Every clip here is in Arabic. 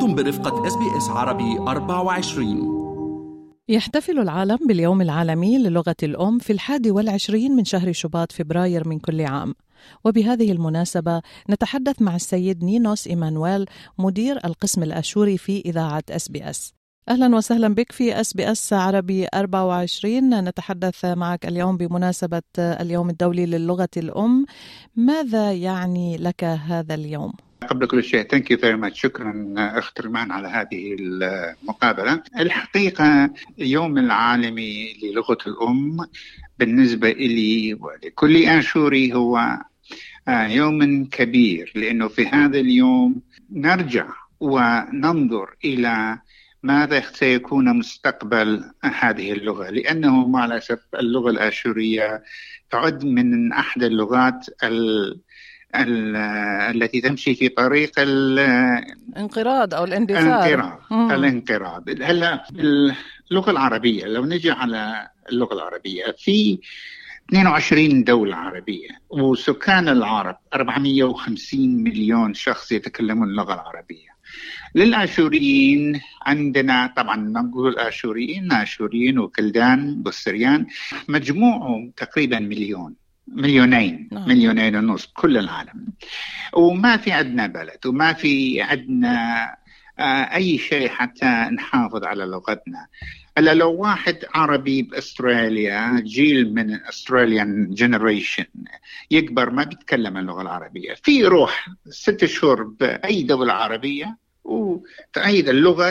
أنتم برفقة SBS عربي 24 يحتفل العالم باليوم العالمي للغة الأم في الحادي والعشرين من شهر شباط فبراير من كل عام. وبهذه المناسبة نتحدث مع السيد نينوس إيمانويل مدير القسم الأشوري في إذاعة SBS. أهلا وسهلا بك في SBS عربي 24 نتحدث معك اليوم بمناسبة اليوم الدولي للغة الأم. ماذا يعني لك هذا اليوم؟ قبل كل شيء thank you very much شكرا اخت رمان على هذه المقابلة. الحقيقة اليوم العالمي للغة الأم بالنسبة لي ولكل اشوري هو يوم كبير لأنه في هذا اليوم نرجع وننظر إلى ماذا سيكون مستقبل هذه اللغة. لأنه مع الأسف اللغة الاشوريه تعد من أحد اللغات ال التي تمشي في طريق الانقراض أو الاندثار. الانقراض الانقراض. هلا اللغة العربية لو نجي على اللغة العربية في 22 دولة عربية وسكان العرب 450 مليون شخص يتكلمون اللغة العربية. للآشوريين عندنا طبعا نقول آشوريين آشوريين وكلدان والسريان مجموعهم تقريبا مليون. مليونين نعم. مليونين ونص كل العالم. وما في عندنا بلد وما في عندنا أي شيء حتى نحافظ على لغتنا. إلا لو واحد عربي بأستراليا جيل من Australian generation يكبر ما بيتكلم اللغة العربية. في روح ست شهور بأي دولة عربية وتعيد اللغة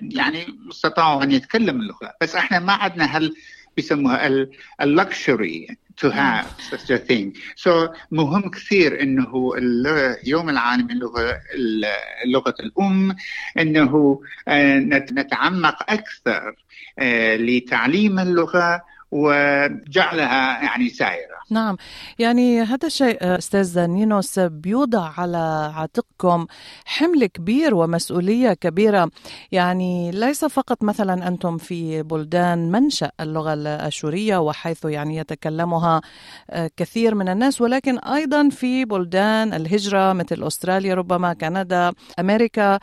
يعني استطاعوا أن يتكلموا اللغة. بس إحنا ما عندنا هل بيسموها اللكشري to have such a thing so مهم كثير إنه اليوم العالمي للغه لغة الأم إنه نتعمق أكثر لتعليم اللغة وجعلها يعني سائره. نعم، يعني هذا الشيء أستاذ نينوس بيوضع على عاتقكم حمل كبير ومسؤولية كبيرة، يعني ليس فقط مثلا أنتم في بلدان منشأ اللغة الأشورية وحيث يعني يتكلمها كثير من الناس ولكن أيضا في بلدان الهجرة مثل أستراليا ربما كندا، أمريكا،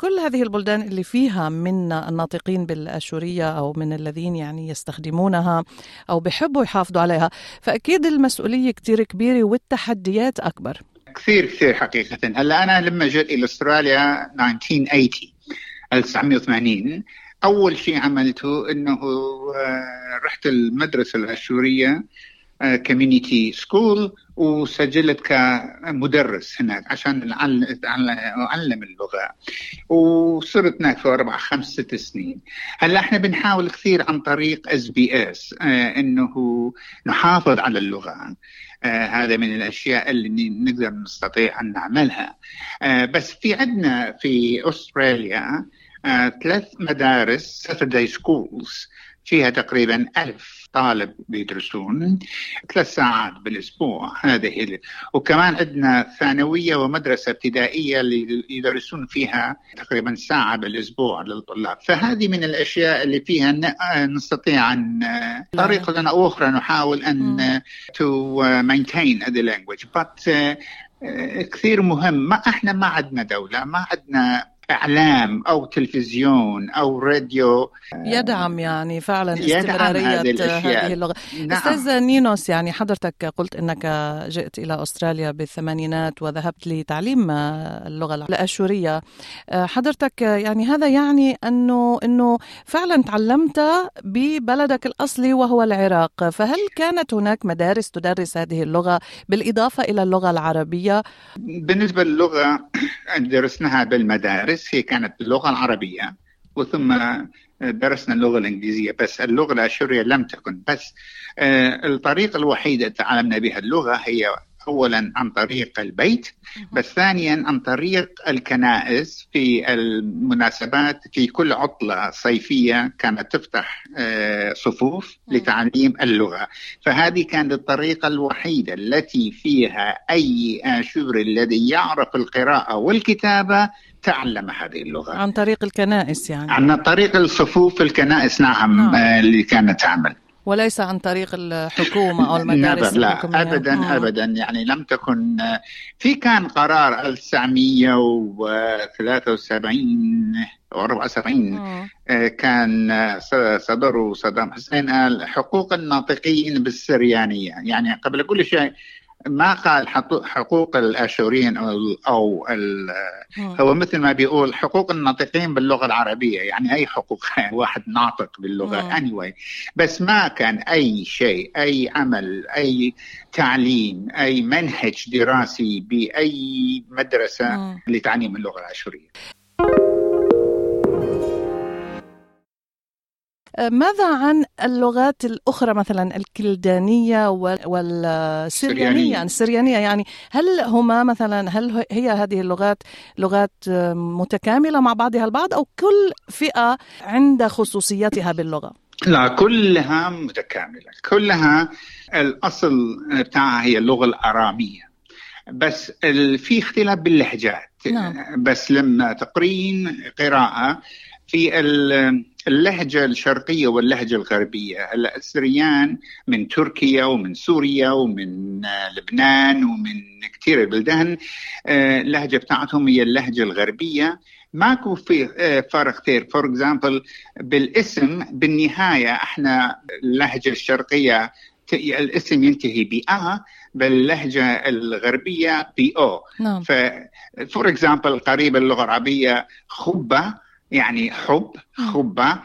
كل هذه البلدان اللي فيها من الناطقين بالأشورية أو من الذين يعني يستخدمونها أو بحبوا يحافظوا عليها. فأكيد المسؤولية كتير كبيرة والتحديات أكبر. كثير كثير حقيقة. هلا أنا لما جيت إلى أستراليا 1980 1980 أول شيء عملته أنه رحت المدرسة الأشورية community school وسجلت كمدرس هناك عشان اعلم اللغة. وصرت هناك في أربع خمس ست سنين. هلأ إحنا بنحاول كثير عن طريق SBS إنه نحافظ على اللغة. آه هذا من الأشياء اللي نقدر نستطيع أن نعملها. آه بس في عندنا في أستراليا آه ثلاث مدارس Saturday schools فيها تقريبا ألف طالب بيدرسون ثلاث ساعات بالأسبوع. هذه هي وكمان عندنا ثانوية ومدرسة ابتدائية اللي يدرسون فيها تقريبا ساعة بالأسبوع للطلاب. فهذه من الأشياء اللي فيها نستطيع أن طريقة أو أخرى نحاول أن to maintain the language. But كثير مهم. ما إحنا ما عندنا دولة ما عندنا إعلام أو تلفزيون أو راديو يدعم يعني فعلا استمرارية هذه, هذه اللغة. نعم. أستاذ نينوس يعني حضرتك قلت إنك جئت إلى أستراليا بالثمانينات وذهبت لتعليم اللغة الأشورية. حضرتك يعني هذا يعني أنه إنه فعلا تعلمت ببلدك الأصلي وهو العراق. فهل كانت هناك مدارس تدرس هذه اللغة بالإضافة إلى اللغة العربية؟ بالنسبة للغة درسناها بالمدارس. هي كانت باللغة العربية وثم درسنا اللغة الإنجليزية. بس اللغة الأشورية لم تكن. بس الطريقة الوحيدة تعلمنا بها اللغة هي اولا عن طريق البيت بس ثانيا عن طريق الكنائس في المناسبات في كل عطلة صيفية كانت تفتح صفوف لتعليم اللغة. فهذه كانت الطريقة الوحيدة التي فيها أي اشوري الذي يعرف القراءة والكتابة تعلم هذه اللغة عن طريق الكنائس يعني عن طريق الصفوف الكنائس نعم, نعم. اللي كانت تعمل وليس عن طريق الحكومة أو المدارس لا. أبدا مم. أبدا يعني لم تكن في كان قرار 1973 أو 74 كان صدره صدام حسين حقوق الناطقين بالسريانية يعني قبل كل شيء ما قال حقوق الآشوريين أو أو هو مثل ما بيقول حقوق الناطقين باللغة العربية يعني أي حقوق واحد ناطق باللغة anyway. بس ما كان أي شيء أي عمل أي تعليم أي منهج دراسي بأي مدرسة لتعليم اللغة الآشورية. ماذا عن اللغات الأخرى مثلا الكلدانية والسريانية؟ يعني السريانية يعني هل هما مثلا هل هي هذه اللغات لغات متكاملة مع بعضها البعض أو كل فئة عند خصوصيتها باللغة؟ لا كلها متكاملة. كلها الأصل بتاعها هي اللغة الأرامية. بس في اختلاف باللهجات. نعم. بس لما تقرين قراءة في اللهجة الشرقية واللهجة الغربية. هلا السريان من تركيا ومن سوريا ومن لبنان ومن كثير البلدان آه، اللهجة بتاعتهم هي اللهجة الغربية. ماكو في آه، فرق كثير. for example بالاسم بالنهاية إحنا اللهجة الشرقية الاسم ينتهي بأ باللهجة الغربية بأو نعم. for example قريب اللغة العربية خبة. يعني حب خبة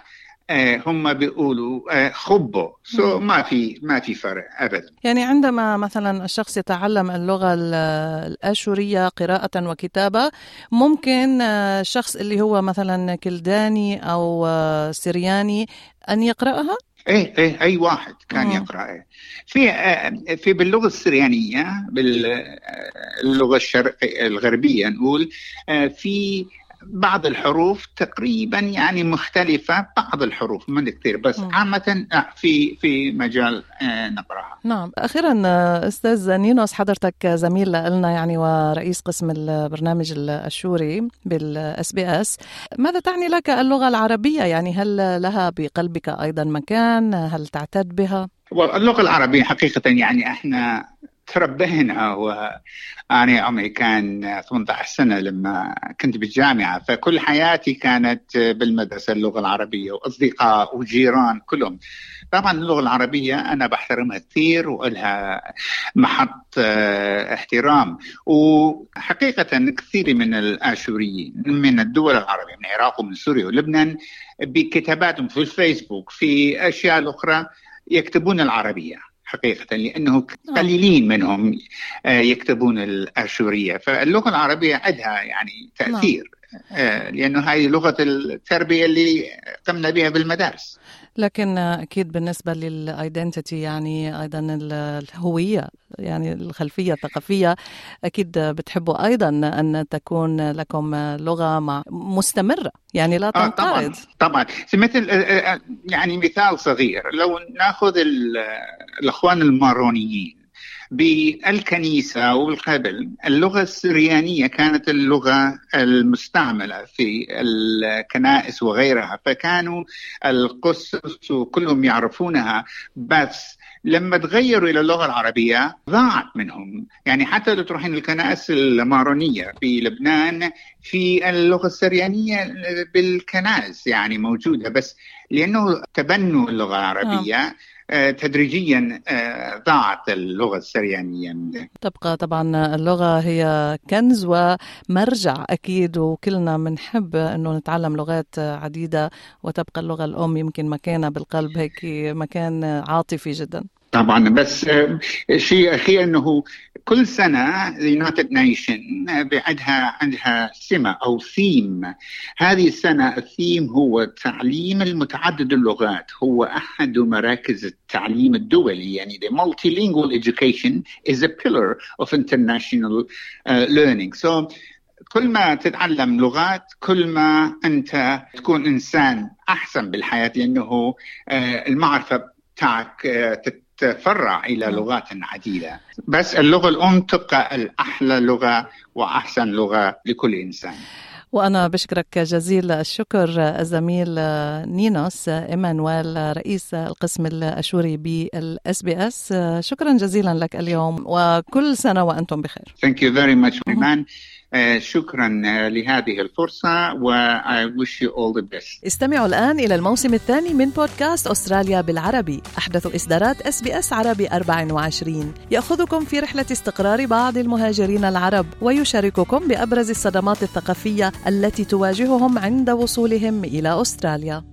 آه هم بيقولوا آه خبو so so ما في ما في فرق ابدا. يعني عندما مثلا الشخص يتعلم اللغة الأشورية قراءة وكتابة ممكن الشخص آه، اللي هو مثلا كلداني أو آه، سرياني أن يقرأها؟ إيه إيه أي واحد كان. يقرأ إيه. في آه، في باللغة السريانية باللغة الشرقية الغربية نقول في بعض الحروف تقريبا يعني مختلفة بعض الحروف من كثير بس م. عامة آه، في في مجال آه، نقراها. نعم. أخيرا آه، أستاذ نينوس حضرتك زميل لنا يعني ورئيس قسم البرنامج الآشوري بال SBS. ماذا تعني لك اللغة العربية؟ يعني هل لها بقلبك أيضا مكان؟ هل تعتد بها؟ اللغة العربية حقيقة يعني إحنا تربينا. وأنا عمري كان 18 سنة لما كنت بالجامعة فكل حياتي كانت بالمدرسة اللغة العربية وأصدقاء وجيران كلهم. طبعا اللغة العربية أنا بحترمها كثير ولها محط آه، احترام. وحقيقة كثير من الآشوريين من الدول العربية من العراق ومن سوريا ولبنان بكتاباتهم في الفيسبوك في أشياء أخرى يكتبون العربية. حقيقة لأنه نعم. قليلين منهم آه، يكتبون الآشورية فاللغة العربية عندها يعني تأثير نعم. آه، لأنه هذه لغة التربية اللي قمنا بها بالمدارس لكن أكيد بالنسبة للايدنتيتي يعني أيضا الهوية يعني الخلفية الثقافية أكيد بتحبوا أيضا أن تكون لكم لغة مع مستمرة يعني لا تنقرض آه طبعا طبعا. مثل آه، آه، يعني مثال صغير. لو ناخذ الأخوان المارونيين بالكنيسة والقبل اللغة السريانية كانت اللغة المستعملة في الكنائس وغيرها فكانوا القسس وكلهم يعرفونها. بس لما تغيروا إلى اللغة العربية ضاعت منهم، يعني حتى لو تروحين الكنائس المارونية في لبنان في اللغة السريانية بالكنائس يعني موجودة. بس لأنه تبنوا اللغة العربية آه. آه، تدريجيا آه، ضاعت اللغة السريانيه تبقى طبعا اللغة هي كنز ومرجع أكيد وكلنا بنحب إنه نتعلم لغات عديدة وتبقى اللغة الأم يمكن مكانها بالقلب هيك مكان عاطفي جدا. طبعا. بس آه، شيء أخير إنه كل سنة United Nation بعدها عندها سمة أو ثيم. هذه السنة الثيم هو تعليم المتعدد اللغات. هو أحد مراكز التعليم الدولي. يعني the multilingual education is a pillar of international uh, learning. So كل ما تتعلم لغات كل ما أنت تكون إنسان أحسن بالحياة لأنه المعرفة تاعك تتفرع إلى لغات عديدة. بس اللغة الأم تبقى الأحلى لغة وأحسن لغة لكل إنسان. وأنا بشكرك جزيل الشكر الزميل نينوس إيمانويل رئيس القسم الأشوري بال SBS. شكرا جزيلا لك اليوم وكل سنة وأنتم بخير. Thank you very much إيمان. آه، شكرا لهذه الفرصة و I wish you all the best. استمعوا الآن إلى الموسم الثاني من بودكاست أستراليا بالعربي. أحدث إصدارات SBS عربي 24 يأخذكم في رحلة استقرار بعض المهاجرين العرب ويشارككم بأبرز الصدمات الثقافية التي تواجههم عند وصولهم إلى أستراليا.